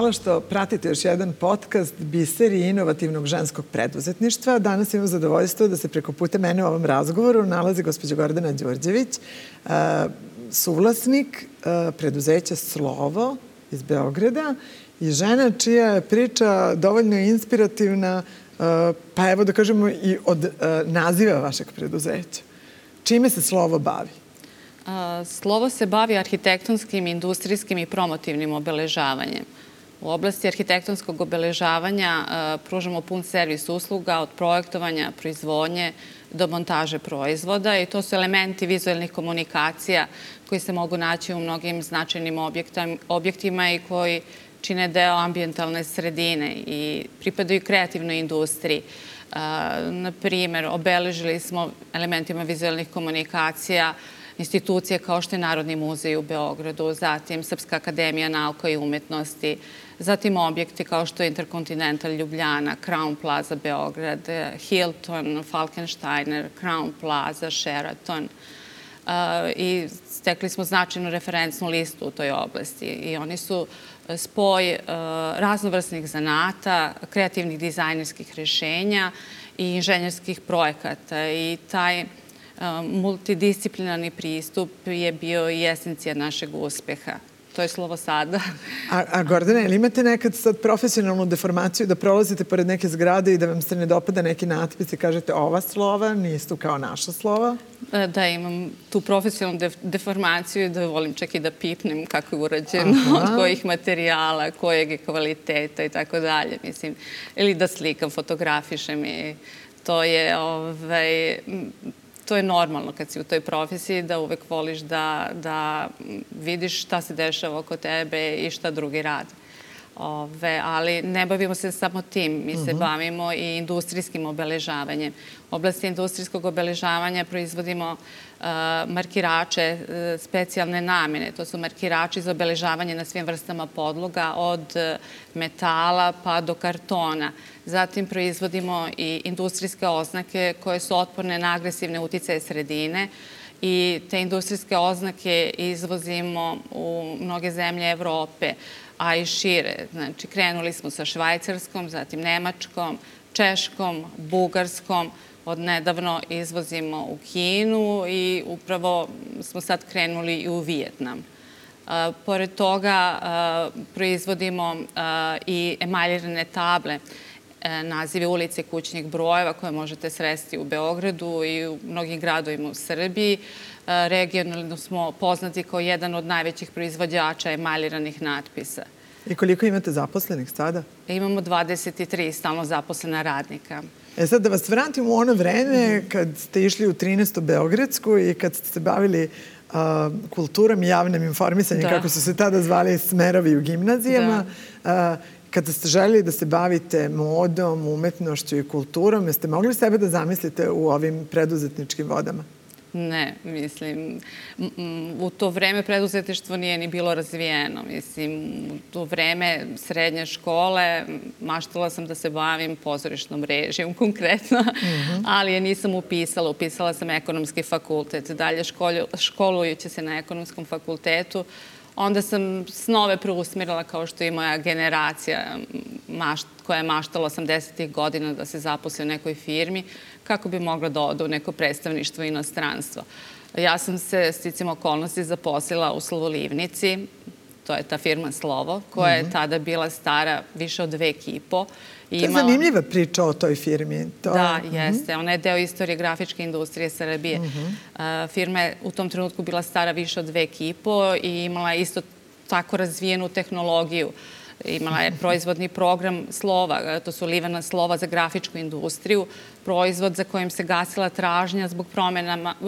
hvala što pratite još jedan podcast Biseri inovativnog ženskog preduzetništva. Danas imamo zadovoljstvo da se preko puta mene u ovom razgovoru nalazi gospođa Gordana Đorđević, uh, suvlasnik uh, preduzeća Slovo iz Beograda i žena čija je priča dovoljno inspirativna, uh, pa evo da kažemo i od naziva vašeg preduzeća. Čime se Slovo bavi? Slovo se bavi arhitektonskim, industrijskim i promotivnim obeležavanjem. U oblasti arhitektonskog obeležavanja pružamo pun servis usluga od projektovanja, proizvodnje do montaže proizvoda i to su elementi vizualnih komunikacija koji se mogu naći u mnogim značajnim objektima i koji čine deo ambientalne sredine i pripadaju kreativnoj industriji. Na primer, obeležili smo elementima vizualnih komunikacija institucije kao što je Narodni muzej u Beogradu, zatim Srpska akademija nauka i umetnosti, zatim objekti kao što je Intercontinental Ljubljana, Crown Plaza Beograd, Hilton, Falkensteiner, Crown Plaza, Sheraton. I stekli smo značajnu referencnu listu u toj oblasti i oni su spoj raznovrsnih zanata, kreativnih dizajnerskih rešenja i inženjerskih projekata i taj multidisciplinarni pristup je bio i esencija našeg uspeha. To je slovo sada. a, a Gordana, ili imate nekad sad profesionalnu deformaciju da prolazite pored neke zgrade i da vam se ne dopada neki natpis i kažete ova slova nisu kao naša slova? E, da, imam tu profesionalnu def deformaciju da volim čak i da pipnem kako je urađeno, Aha. od kojih materijala, kojeg je kvaliteta i tako dalje. Mislim, ili da slikam, fotografišem i to je ovaj, to je normalno kad si u toj profesiji da uvek voliš da, da vidiš šta se dešava oko tebe i šta drugi rade. Ove, ali ne bavimo se samo tim, mi se uh mhm. -huh. bavimo i industrijskim obeležavanjem. U oblasti industrijskog obeležavanja proizvodimo uh, markirače uh, specijalne namene. To su markirači za obeležavanje na svim vrstama podloga, od uh, metala pa do kartona. Zatim proizvodimo i industrijske oznake koje su otporne na agresivne uticaje sredine i te industrijske oznake izvozimo u mnoge zemlje Evrope a i šire. Znači, krenuli smo sa Švajcarskom, zatim Nemačkom, Češkom, Bugarskom, od nedavno izvozimo u Kinu i upravo smo sad krenuli i u Vijetnam. Pored toga proizvodimo i emaljirane table, e, nazive ulice kućnih brojeva koje možete sresti u Beogradu i u mnogim gradovima u Srbiji. Regionalno smo poznati kao jedan od najvećih proizvođača emaljiranih natpisa. I koliko imate zaposlenih sada? Imamo 23 stalno zaposlena radnika. E sad da vas vratim u ono vreme kad ste išli u 13. Beogradsku i kad ste se bavili uh, kulturom i javnim informisanjem, da. kako su se tada zvali smerovi u gimnazijama. Da. Uh, kada ste želeli da se bavite modom, umetnošću i kulturom, jeste mogli sebe da zamislite u ovim preduzetničkim vodama? Ne, mislim, u to vreme preduzetništvo nije ni bilo razvijeno. Mislim, u to vreme srednje škole maštala sam da se bavim pozorišnom režijom konkretno, mm -hmm. ali je nisam upisala. Upisala sam ekonomski fakultet. Dalje školujući se na ekonomskom fakultetu, onda sam snove preusmirala kao što i moja generacija mašt, koja je maštala 80. godina da se zaposle u nekoj firmi kako bi mogla da ode u neko predstavništvo inostranstva. Ja sam se, sticim okolnosti, zaposlila u Slovolivnici, to je ta firma Slovo, koja je mhm. tada bila stara više od vek i po. To je zanimljiva priča o toj firmi. To... Da, mhm. jeste. Ona je deo istorije grafičke industrije Srbije. Uh. -huh. Firma je u tom trenutku bila stara više od vek i po i imala isto tako razvijenu tehnologiju. Imala je proizvodni program slova, to su livana slova za grafičku industriju, proizvod za kojim se gasila tražnja zbog,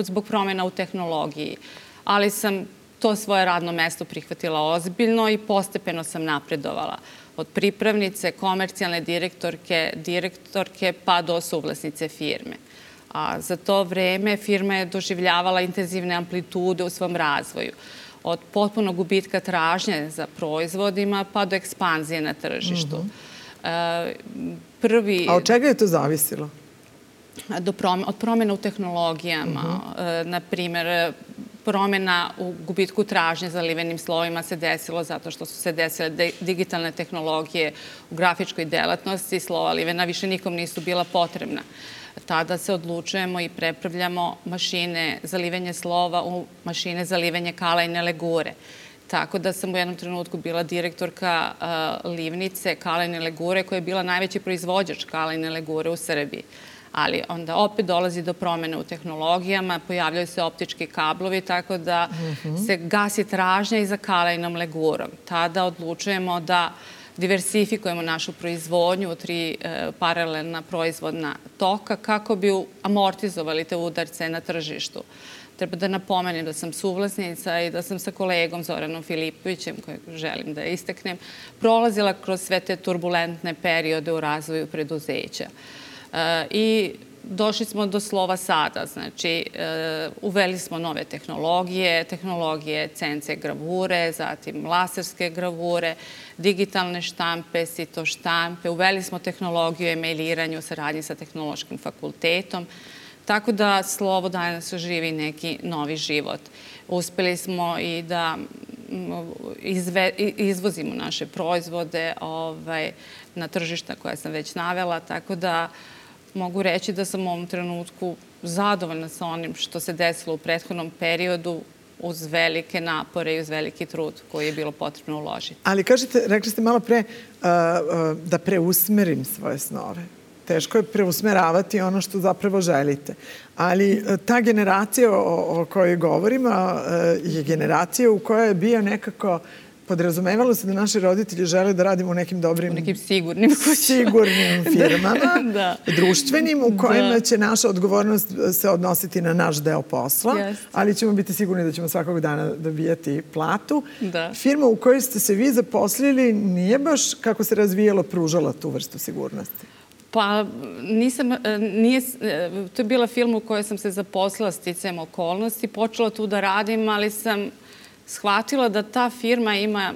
zbog promena u tehnologiji. Ali sam to svoje radno mesto prihvatila ozbiljno i postepeno sam napredovala. Od pripravnice, komercijalne direktorke, direktorke pa do suvlasnice firme. A za to vreme firma je doživljavala intenzivne amplitude u svom razvoju od potpunog gubitka tražnje za proizvodima pa do ekspanzije na tržištu. Mm -hmm. prvi... A od čega je to zavisilo? Do prom od promjena u tehnologijama. Mm -hmm. Na primer, promena u gubitku tražnje za livenim slovima se desilo zato što su se desile digitalne tehnologije u grafičkoj delatnosti. Slova livena više nikom nisu bila potrebna. Tada se odlučujemo i prepravljamo mašine za livenje slova u mašine za livenje kalajne legure. Tako da sam u jednom trenutku bila direktorka uh, livnice kalajne legure koja je bila najveći proizvođač kalajne legure u Srbiji ali onda opet dolazi do promene u tehnologijama, pojavljaju se optički kablovi, tako da mm -hmm. se gasi tražnja i za kalajnom legurom. Tada odlučujemo da diversifikujemo našu proizvodnju u tri e, paralelna proizvodna toka kako bi amortizovali te udarce na tržištu. Treba da napomenem da sam suvlasnica i da sam sa kolegom Zoranom Filipovićem, kojeg želim da isteknem, prolazila kroz sve te turbulentne periode u razvoju preduzeća. E, I došli smo do slova sada, znači e, uveli smo nove tehnologije, tehnologije CNC gravure, zatim laserske gravure, digitalne štampe, sito štampe, uveli smo tehnologiju emailiranja u saradnji sa tehnološkim fakultetom, tako da slovo danas živi neki novi život. Uspeli smo i da izve, izvozimo naše proizvode ovaj, na tržišta koja sam već navela, tako da mogu reći da sam u ovom trenutku zadovoljna sa onim što se desilo u prethodnom periodu uz velike napore i uz veliki trud koji je bilo potrebno uložiti. Ali kažete, rekli ste malo pre uh, uh, da preusmerim svoje snove. Teško je preusmeravati ono što zapravo želite. Ali uh, ta generacija o, o kojoj govorimo uh, je generacija u kojoj je bio nekako podrazumevalo se da naši roditelji žele da radimo u nekim dobrim... U nekim sigurnim kućama. Sigurnim firmama, da. društvenim, u kojima da. će naša odgovornost se odnositi na naš deo posla, yes. ali ćemo biti sigurni da ćemo svakog dana dobijati platu. Da. Firma u kojoj ste se vi zaposlili nije baš kako se razvijalo pružala tu vrstu sigurnosti. Pa nisam, e, nije, e, to je bila film u kojoj sam se zaposlila sticajem okolnosti, počela tu da radim, ali sam shvatila da ta firma ima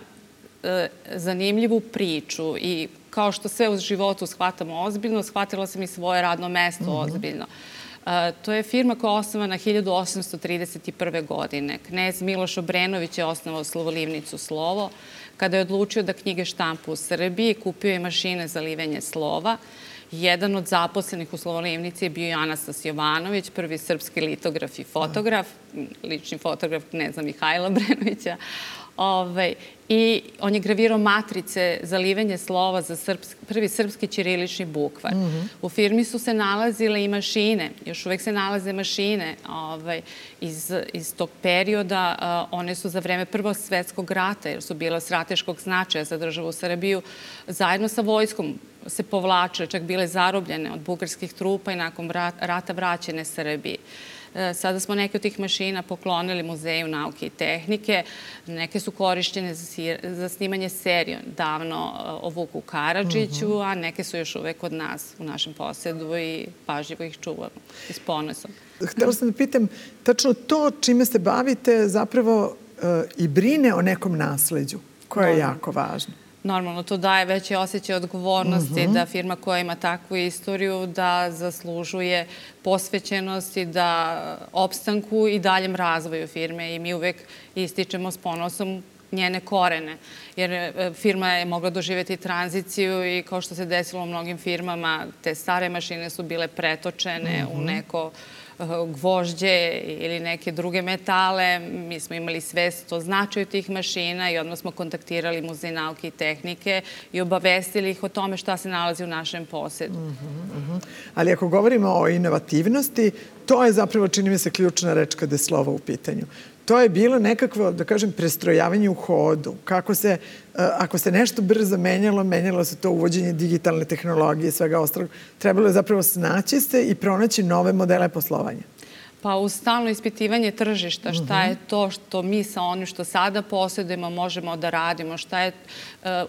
e, zanimljivu priču i kao što sve u životu shvatamo ozbiljno, shvatila sam i svoje radno mesto mm -hmm. ozbiljno. E, to je firma koja je osnovana 1831. godine. Knez Miloš Obrenović je osnovao slovolivnicu Slovo. Kada je odlučio da knjige štampu u Srbiji, kupio je mašine za livenje slova. Jedan od zaposlenih u Slovolivnici je bio i Anastas Jovanović, prvi srpski litograf i fotograf, lični fotograf kneza Mihajla Brenovića. Ovaj, I on je gravirao matrice za livenje slova za srpski, prvi srpski ćirilični bukvar. Mm -hmm. U firmi su se nalazile i mašine, još uvek se nalaze mašine ovaj, iz, iz tog perioda. Uh, one su za vreme Prvog svetskog rata, jer su bile strateškog značaja za državu Srbiju, zajedno sa vojskom se povlačile, čak bile zarobljene od bugarskih trupa i nakon rata vraćene Srbiji. E, sada smo neke od tih mašina poklonili Muzeju nauke i tehnike. Neke su korišćene za, za snimanje serije davno e, o Vuku Karadžiću, mhm. a neke su još uvek kod nas u našem posedu i pažljivo ih čuvamo i s ponosom. Htela sam da pitam, tačno to čime se bavite zapravo uh, i brine o nekom nasleđu, koje je jako važno normalno to daje veći osjećaj odgovornosti mhm. -huh. da firma koja ima takvu istoriju da zaslužuje posvećenost i da opstanku i daljem razvoju firme i mi uvek ističemo s ponosom njene korene. Jer e, firma je mogla doživeti tranziciju i kao što se desilo u mnogim firmama, te stare mašine su bile pretočene uh -huh. u mhm. neko gvožđe ili neke druge metale. Mi smo imali svest o značaju tih mašina i odmah smo kontaktirali Muzej nauke i tehnike i obavestili ih o tome šta se nalazi u našem posedu. Uh -huh, uh -huh. Ali ako govorimo o inovativnosti, to je zapravo, čini mi se, ključna reč kada je slovo u pitanju to je bilo nekakvo, da kažem, prestrojavanje u hodu. Kako se, e, ako se nešto brzo menjalo, menjalo se to uvođenje digitalne tehnologije i svega ostalog. Trebalo je zapravo snaći se i pronaći nove modele poslovanja. Pa uz stalno ispitivanje tržišta, šta je to što mi sa onim što sada posjedujemo možemo da radimo, šta je e,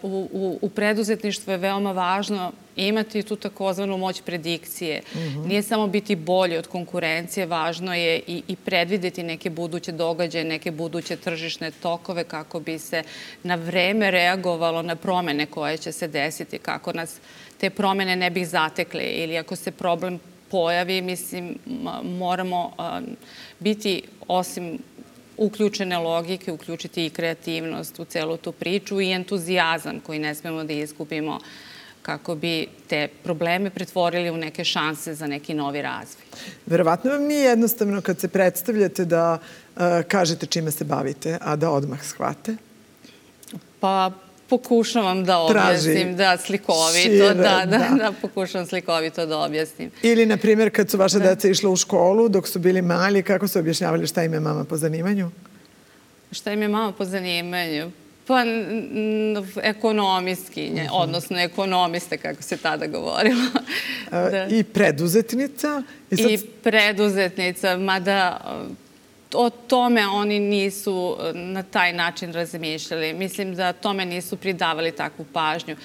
u, u, u preduzetništvu je veoma važno imati tu takozvanu moć predikcije. Mm -hmm. Nije samo biti bolji od konkurencije, važno je i, i predvideti neke buduće događaje, neke buduće tržišne tokove kako bi se na vreme reagovalo na promene koje će se desiti, kako nas te promene ne bih zatekle ili ako se problem pojavi, mislim, moramo biti, osim uključene logike, uključiti i kreativnost u celu tu priču i entuzijazam koji ne smemo da izgubimo kako bi te probleme pretvorili u neke šanse za neki novi razvoj. Verovatno vam nije jednostavno kad se predstavljate da uh, kažete čime se bavite, a da odmah shvate? Pa pokušavam da objasnim, da slikovito, šire, da, da, da, da pokušavam slikovito da objasnim. Ili, na primjer, kad su vaše da. deca išla u školu, dok su bili mali, kako su objašnjavali šta im je mama po zanimanju? Šta im je mama po zanimanju? Pa ekonomistkinje, uh mhm. -huh. odnosno ekonomiste, kako se tada govorilo. da. I preduzetnica? I, sad... I preduzetnica, mada o tome oni nisu e, na taj način razmišljali. Mislim da tome nisu pridavali takvu pažnju.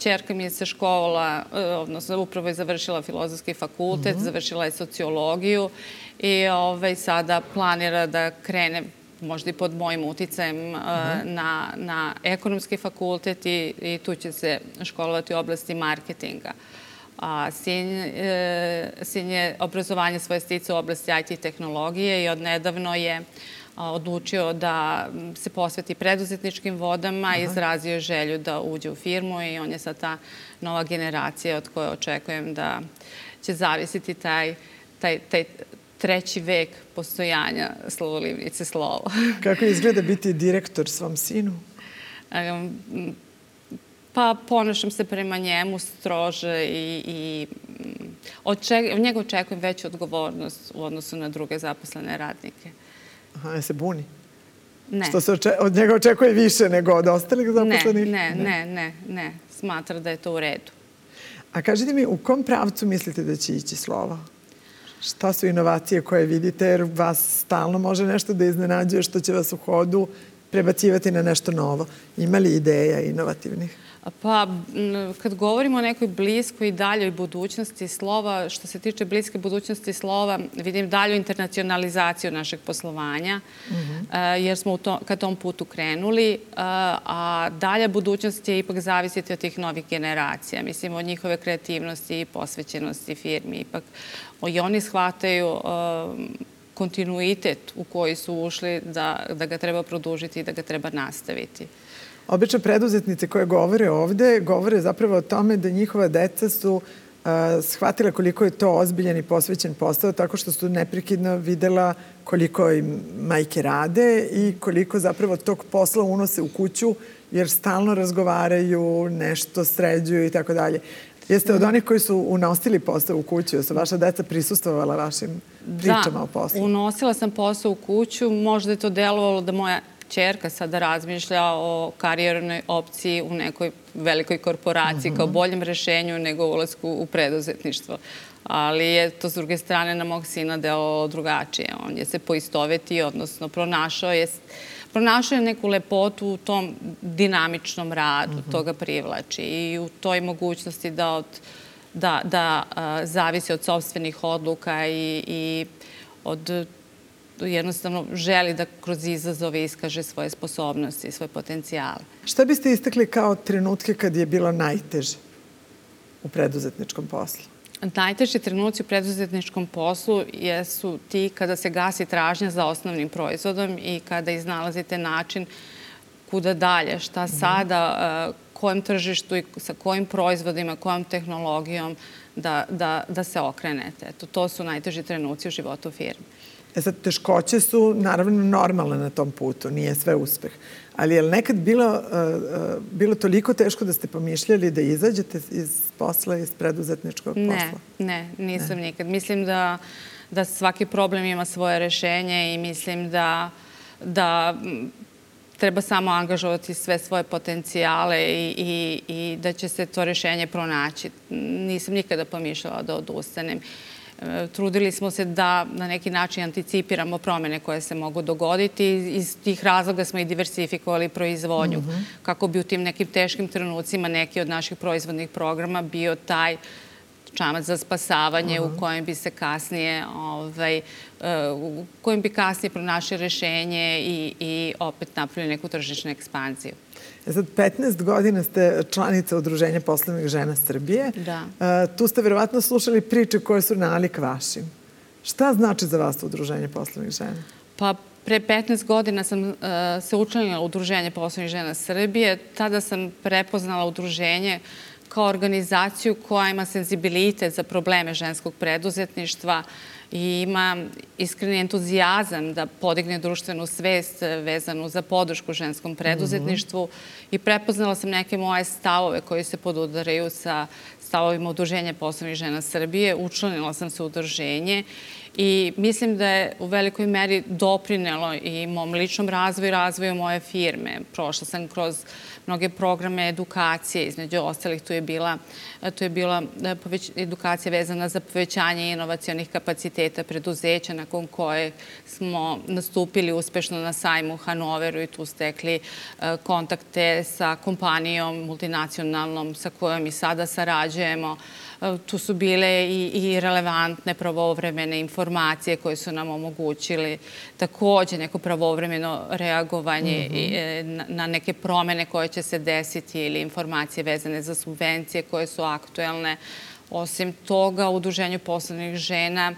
Čerka e, mi je se škola, e, odnosno upravo je završila filozofski fakultet, uh mhm. -huh. završila je sociologiju i ovaj, sada planira da krene možda i pod mojim uticajem uh -huh. na, na ekonomski fakultet i, i tu će se školovati u oblasti marketinga. A sin, e, sin je obrazovanje svoje stice u oblasti IT tehnologije i odnedavno je odlučio da se posveti preduzetničkim vodama, Aha. izrazio želju da uđe u firmu i on je sad ta nova generacija od koje očekujem da će zavisiti taj, taj, taj treći vek postojanja slovolivnice slovo. Kako izgleda biti direktor svom sinu? Pa ponašam se prema njemu strože i, i oček, njega očekujem veću odgovornost u odnosu na druge zaposlene radnike. Aha, je se buni? Ne. Što se oče, od njega očekuje više nego od ostalih zaposlenih? Ne, ne, ne, ne, ne. Smatra da je to u redu. A kažite mi, u kom pravcu mislite da će ići slova? Šta su inovacije koje vidite, jer vas stalno može nešto da iznenađuje što će vas u hodu prebacivati na nešto novo. Ima li ideja inovativnih? Pa, kad govorimo o nekoj bliskoj i daljoj budućnosti slova, što se tiče bliske budućnosti slova, vidim dalju internacionalizaciju našeg poslovanja, uh mhm. -huh. jer smo u to, ka tom putu krenuli, a dalja budućnost je ipak zavisiti od tih novih generacija. Mislim, od njihove kreativnosti i posvećenosti firmi. Ipak i oni shvataju kontinuitet u koji su ušli da, da ga treba produžiti i da ga treba nastaviti. Obično preduzetnice koje govore ovde, govore zapravo o tome da njihova deca su uh, shvatila koliko je to ozbiljan i posvećen posao tako što su neprekidno videla koliko im majke rade i koliko zapravo tog posla unose u kuću jer stalno razgovaraju, nešto sređuju i tako dalje. Jeste od onih koji su unosili posao u kuću, su vaša deca prisustovala vašim pričama da, o poslu? Da, unosila sam posao u kuću, možda je to delovalo da moja čerka sada razmišlja o karijernoj opciji u nekoj velikoj korporaciji uh -huh. kao mhm. boljem rešenju nego ulazku u preduzetništvo. Ali je to s druge strane na mog sina delo drugačije. On je se poistovetio, odnosno pronašao je pronašao je neku lepotu u tom dinamičnom radu, mhm. -huh. to ga privlači i u toj mogućnosti da od da, da a, zavisi od sobstvenih odluka i, i od jednostavno želi da kroz izazove iskaže svoje sposobnosti svoje potencijale. Šta biste istakli kao trenutke kad je bilo najteže u preduzetničkom poslu? Najteži trenuci u preduzetničkom poslu jesu ti kada se gasi tražnja za osnovnim proizvodom i kada iznalazite način kuda dalje, šta mhm. sada, kojem tržištu i sa kojim proizvodima, kojom tehnologijom da, da, da se okrenete. Eto, to su najteži trenuci u životu firme. E sad, teškoće su naravno normalne na tom putu, nije sve uspeh. Ali je li nekad bilo, uh, uh, bilo toliko teško da ste pomišljali da izađete iz posla, iz preduzetničkog ne, posla? Ne, nisam ne. nikad. Mislim da, da svaki problem ima svoje rešenje i mislim da, da treba samo angažovati sve svoje potencijale i, i, i da će se to rešenje pronaći. Nisam nikada pomišljala da odustanem. Trudili smo se da na neki način anticipiramo promene koje se mogu dogoditi. Iz tih razloga smo i diversifikovali proizvodnju mm -hmm. kako bi u tim nekim teškim trenucima neki od naših proizvodnih programa bio taj čamac za spasavanje uh -huh. u kojem bi se kasnije ovaj, u kojem bi kasnije pronašli rešenje i, i opet napravili neku tržičnu ekspanziju. E sad, 15 godina ste članica Udruženja poslovnih žena Srbije. Da. E, tu ste verovatno slušali priče koje su nalik vašim. Šta znači za vas Udruženje poslovnih žena? Pa pre 15 godina sam uh, se učlanila u Udruženje poslovnih žena Srbije. Tada sam prepoznala udruženje kao organizaciju koja ima senzibilitet za probleme ženskog preduzetništva i ima iskreni entuzijazam da podigne društvenu svest vezanu za podršku ženskom preduzetništvu mm -hmm. i prepoznala sam neke moje stavove koji se podudaraju sa stavovima Udruženja poslovnih žena Srbije. Učlanila sam se u udruženje i mislim da je u velikoj meri doprinelo i mom ličnom razvoju i razvoju moje firme. Prošla sam kroz mnoge programe edukacije, između ostalih tu je bila, tu je bila e, edukacija vezana za povećanje inovacijonih kapaciteta preduzeća nakon koje smo nastupili uspešno na sajmu Hanoveru i tu stekli e, kontakte sa kompanijom multinacionalnom sa kojom i sada sarađujemo tu su bile i, i relevantne pravovremene informacije koje su nam omogućili takođe neko pravovremeno reagovanje mm -hmm. na neke promene koje će se desiti ili informacije vezane za subvencije koje su aktuelne. Osim toga, Udruženju poslovnih žena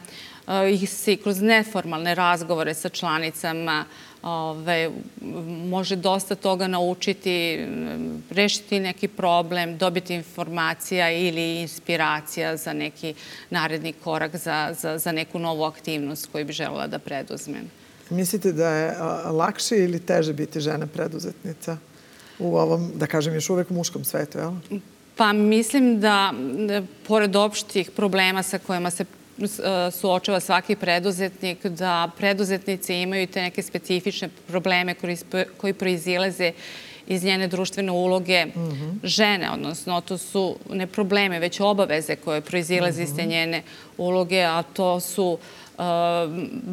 e, ih se kroz neformalne razgovore sa članicama ove, može dosta toga naučiti, rešiti neki problem, dobiti informacija ili inspiracija za neki naredni korak, za, za, za neku novu aktivnost koju bi želela da preduzmem. Mislite da je lakše ili teže biti žena preduzetnica u ovom, da kažem, još uvek muškom svetu, jel? Pa mislim da, da pored opštih problema sa kojima se suočava svaki preduzetnik, da preduzetnici imaju te neke specifične probleme koji, proizilaze iz njene društvene uloge mm -hmm. žene, odnosno to su ne probleme, već obaveze koje proizilaze mm -hmm. iz te mhm. njene uloge, a to su uh,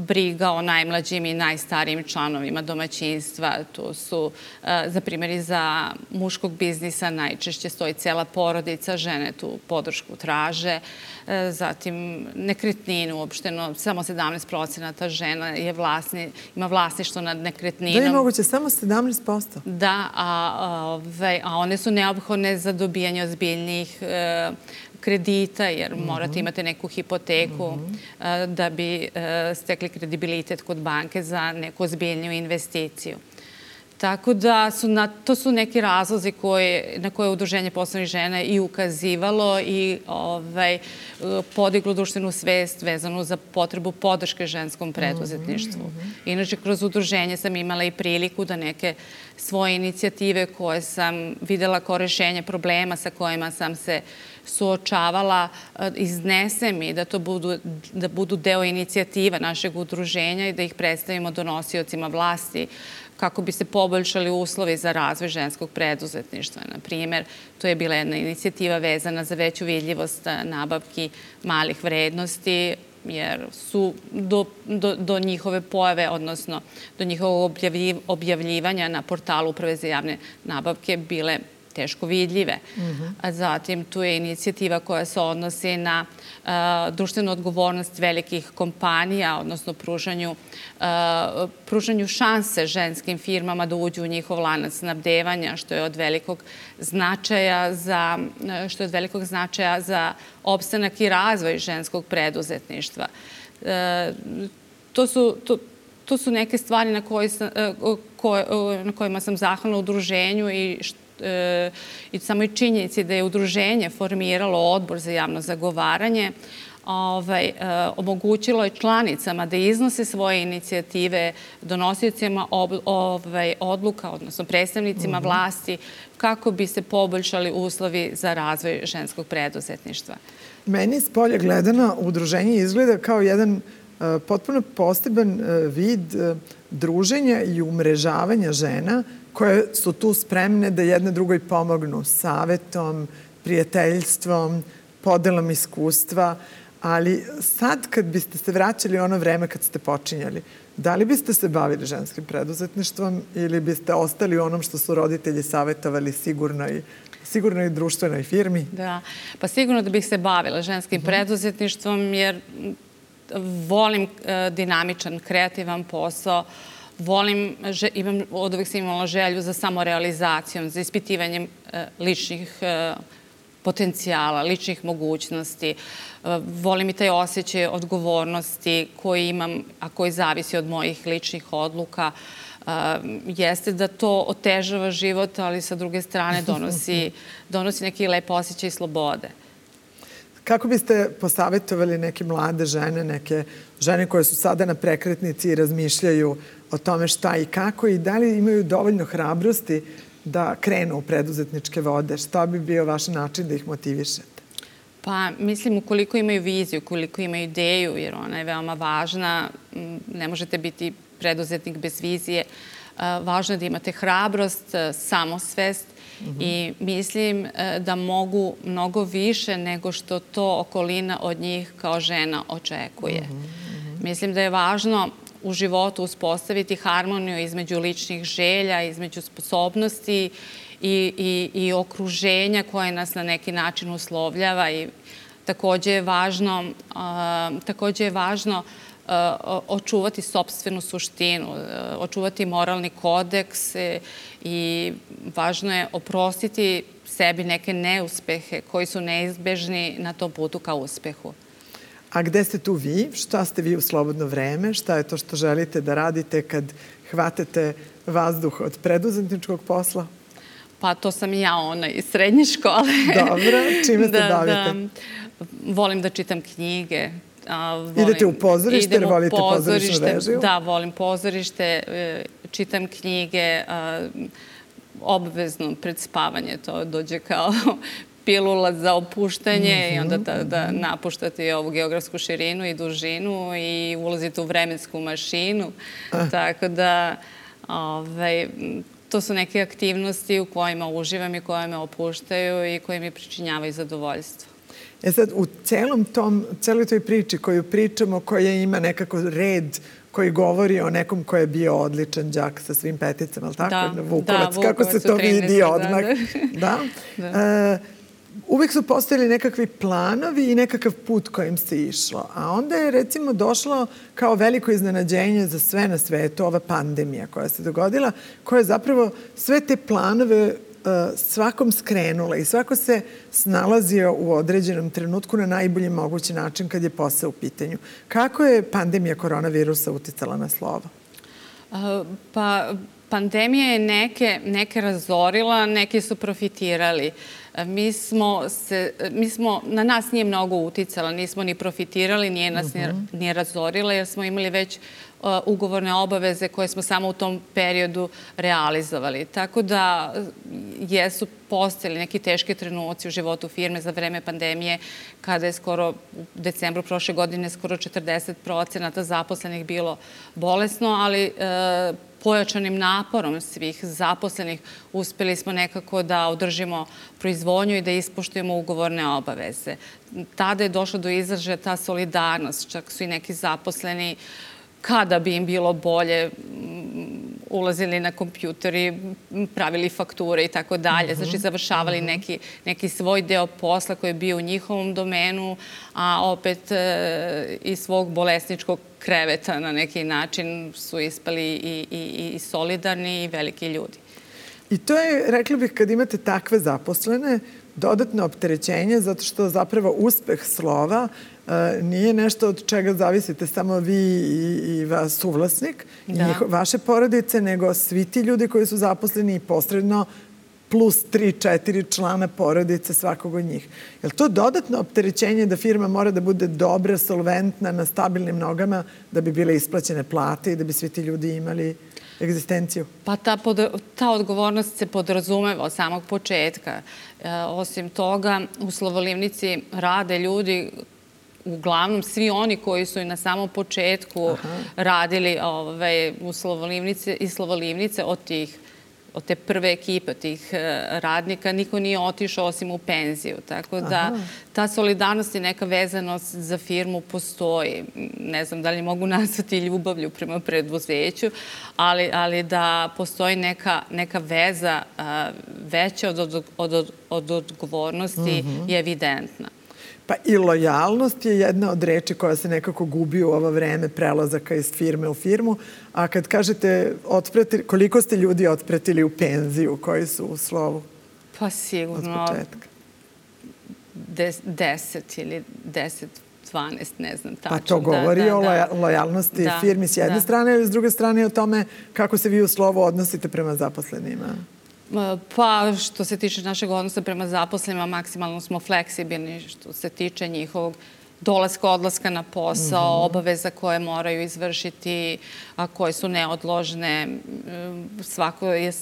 briga o najmlađim i najstarijim članovima domaćinstva. To su, za primjer, za muškog biznisa najčešće stoji cela porodica, žene tu podršku traže. Zatim, nekretninu uopšteno, samo 17% žena je vlasni, ima vlasništvo nad nekretninom. Da je moguće, samo 17%? Da, a, a, a one su neophodne za dobijanje ozbiljnijih e, kredita, jer mhm. morate imate neku hipoteku mhm. da bi stekli kredibilitet kod banke za neku ozbiljniju investiciju. Tako da su na, to su neki razlozi koje, na koje je Udruženje poslovnih žena i ukazivalo i ovaj, podiglo društvenu svest vezanu za potrebu podrške ženskom preduzetništvu. Mm -hmm. Inače, kroz udruženje sam imala i priliku da neke svoje inicijative koje sam videla kao rešenje problema sa kojima sam se suočavala, e, iznesem i da to budu, da budu deo inicijativa našeg udruženja i da ih predstavimo donosiocima vlasti kako bi se poboljšali uslovi za razvoj ženskog preduzetništva. Na primer, to je bila jedna inicijativa vezana za veću vidljivost nabavki malih vrednosti, jer su do, do, do njihove pojave, odnosno do njihovog objavljivanja na portalu Uprave za javne nabavke bile teško vidljive. Mm -hmm. A zatim tu je inicijativa koja se odnosi na uh, društvenu odgovornost velikih kompanija, odnosno pružanju, uh, pružanju šanse ženskim firmama da uđu u njihov lanac snabdevanja, što je od velikog značaja za, što je od velikog značaja za opstanak i razvoj ženskog preduzetništva. Uh, to su, to, to su neke stvari na, koje, na kojima sam zahvalna udruženju i što e, i samoj činjenici da je udruženje formiralo odbor za javno zagovaranje, ovaj, e, omogućilo je članicama da iznose svoje inicijative donosiocima ob, ovaj, odluka, odnosno predstavnicima mm -hmm. vlasti, kako bi se poboljšali uslovi za razvoj ženskog preduzetništva. Meni iz polja gledano udruženje izgleda kao jedan uh, potpuno posteban uh, vid druženja i umrežavanja žena koje su tu spremne da jedne drugoj pomognu savetom, prijateljstvom, podelom iskustva, ali sad kad biste se vraćali ono vreme kad ste počinjali, da li biste se bavili ženskim preduzetništvom ili biste ostali u onom što su roditelji savetovali sigurno i sigurno i društvenoj firmi? Da, pa sigurno da bih se bavila ženskim mhm. -huh. preduzetništvom jer volim uh, dinamičan, kreativan posao. Uh, volim, že, imam, od uvek sam imala želju za samorealizacijom, za ispitivanjem e, ličnih e, potencijala, ličnih mogućnosti. Volim i taj osjećaj odgovornosti koji imam, a koji zavisi od mojih ličnih odluka. Jeste da to otežava život, ali sa druge strane donosi, donosi neki lep osjećaj slobode. Kako biste posavetovali neke mlade žene, neke žene koje su sada na prekretnici i razmišljaju o tome šta i kako i da li imaju dovoljno hrabrosti da krenu u preduzetničke vode? Šta bi bio vaš način da ih motivišete? Pa, mislim, ukoliko imaju viziju, ukoliko imaju ideju, jer ona je veoma važna, ne možete biti preduzetnik bez vizije, važno je da imate hrabrost, samosvest mm -hmm. i mislim da mogu mnogo više nego što to okolina od njih kao žena očekuje. Mm -hmm. Mislim da je važno u životu uspostaviti harmoniju između ličnih želja, između sposobnosti i, i, i okruženja koje nas na neki način uslovljava i takođe je važno, a, takođe je važno očuvati sobstvenu suštinu, očuvati moralni kodeks e, i važno je oprostiti sebi neke neuspehe koji su neizbežni na tom putu ka uspehu. A gde ste tu vi? Šta ste vi u slobodno vreme? Šta je to što želite da radite kad hvatate vazduh od preduzetničkog posla? Pa to sam i ja ona iz srednje škole. Dobro, čime se da, bavite? Da, volim da čitam knjige. A, volim, Idete u pozorište ili volite pozorišnu režiju? Da, volim pozorište, e, čitam knjige, a, obvezno pred spavanje to dođe kao pilula za opuštanje mm -hmm. i onda da, da napuštate ovu geografsku širinu i dužinu i ulazite u vremensku mašinu. Ah. Tako da, ovaj, to su neke aktivnosti u kojima uživam i koje me opuštaju i koje mi pričinjavaju zadovoljstvo. E sad, u celom tom, celoj toj priči koju pričamo, koja ima nekako red koji govori o nekom ko je bio odličan đak sa svim peticama, ali tako? Da, Vukovac, da, Vukovac kako se to vidi da, odmah. Da, da. da. E, uvek su postojali nekakvi planovi i nekakav put kojim se išlo. A onda je recimo došlo kao veliko iznenađenje za sve na svetu ova pandemija koja se dogodila, koja je zapravo sve te planove uh, svakom skrenula i svako se snalazio u određenom trenutku na najbolji mogući način kad je posao u pitanju. Kako je pandemija koronavirusa uticala na slovo? Pa pandemija je neke, neke razorila, neke su profitirali. Uh, mi smo, se, mi smo, na nas nije mnogo uticala, nismo ni profitirali, nije nas uh -huh. ni, nije razorila, jer smo imali već ugovorne obaveze koje smo samo u tom periodu realizovali. Tako da jesu postali neki teški trenuci u životu firme za vreme pandemije, kada je skoro u decembru prošle godine skoro 40 procenata zaposlenih bilo bolesno, ali e, pojačanim naporom svih zaposlenih uspeli smo nekako da održimo proizvodnju i da ispoštujemo ugovorne obaveze. Tada je došlo do izražaja ta solidarnost, čak su i neki zaposleni kada bi im bilo bolje ulazili na kompjuter i pravili fakture i tako dalje. Znači, mhm. završavali mhm. neki, neki svoj deo posla koji je bio u njihovom domenu, a opet e, iz svog bolesničkog kreveta na neki način su ispali i, i, i solidarni i veliki ljudi. I to je, rekla bih, kad imate takve zaposlene, dodatno opterećenje, zato što zapravo uspeh slova nije nešto od čega zavisite samo vi i, i vas suvlasnik, da. i vaše porodice, nego svi ti ljudi koji su zaposleni i posredno plus 3-4 člana porodice svakog od njih. Je li to dodatno opterećenje da firma mora da bude dobra, solventna, na stabilnim nogama, da bi bile isplaćene plate i da bi svi ti ljudi imali egzistenciju? Pa ta, pod, ta odgovornost se podrazumeva od samog početka. E, osim toga, u Slovolivnici rade ljudi uglavnom svi oni koji su i na samom početku Aha. radili ovaj, u Slovolivnice i Slovolivnice od tih od te prve ekipe tih eh, radnika, niko nije otišao osim u penziju. Tako da Aha. ta solidarnost i neka vezanost za firmu postoji. Ne znam da li mogu nazvati ljubavlju prema preduzeću, ali, ali da postoji neka, neka veza veća od, od, od, od odgovornosti uh mhm. -huh. je evidentna. Pa i lojalnost je jedna od reči koja se nekako gubi u ovo vreme prelazaka iz firme u firmu. A kad kažete otpretili, koliko ste ljudi otpretili u penziju koji su u slovu? Pa sigurno. Od početka. 10 ili 10 12, ne znam tačno. Pa to da, govori da, da, o loja, lojalnosti da, firmi s jedne da. strane ili s druge strane o tome kako se vi u slovo odnosite prema zaposlenima. Pa, što se tiče našeg odnosa prema zaposlenima, maksimalno smo fleksibilni što se tiče njihovog dolaska, odlaska na posao, mm -hmm. obaveza koje moraju izvršiti, a koje su neodložne. Svako je, e,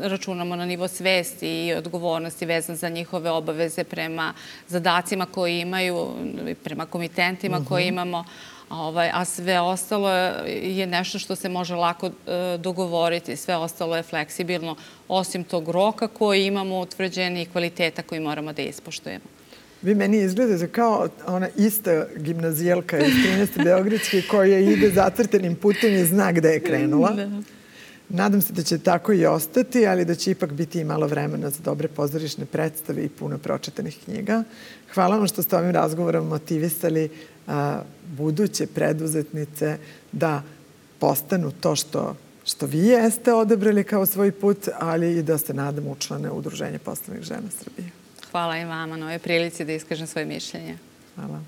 računamo na nivo svesti i odgovornosti vezan za njihove obaveze prema zadacima koje imaju, prema komitentima mm -hmm. koje imamo. Ovaj, a sve ostalo je nešto što se može lako e, dogovoriti, sve ostalo je fleksibilno, osim tog roka koji imamo utvrđeni i kvaliteta koji moramo da ispoštujemo. Vi meni izgledate kao ona ista gimnazijelka iz 13. Beogradske koja ide zacrtenim putem i zna gde je krenula. Da. Nadam se da će tako i ostati, ali da će ipak biti i malo vremena za dobre pozorišne predstave i puno pročitanih knjiga. Hvala vam što ste ovim razgovorom motivisali a, buduće preduzetnice da postanu to što, što vi jeste odebrali kao svoj put, ali i da se nadam učlane Udruženje poslovnih žena Srbije. Hvala i vama na ovoj prilici da iskažem svoje mišljenje. Hvala.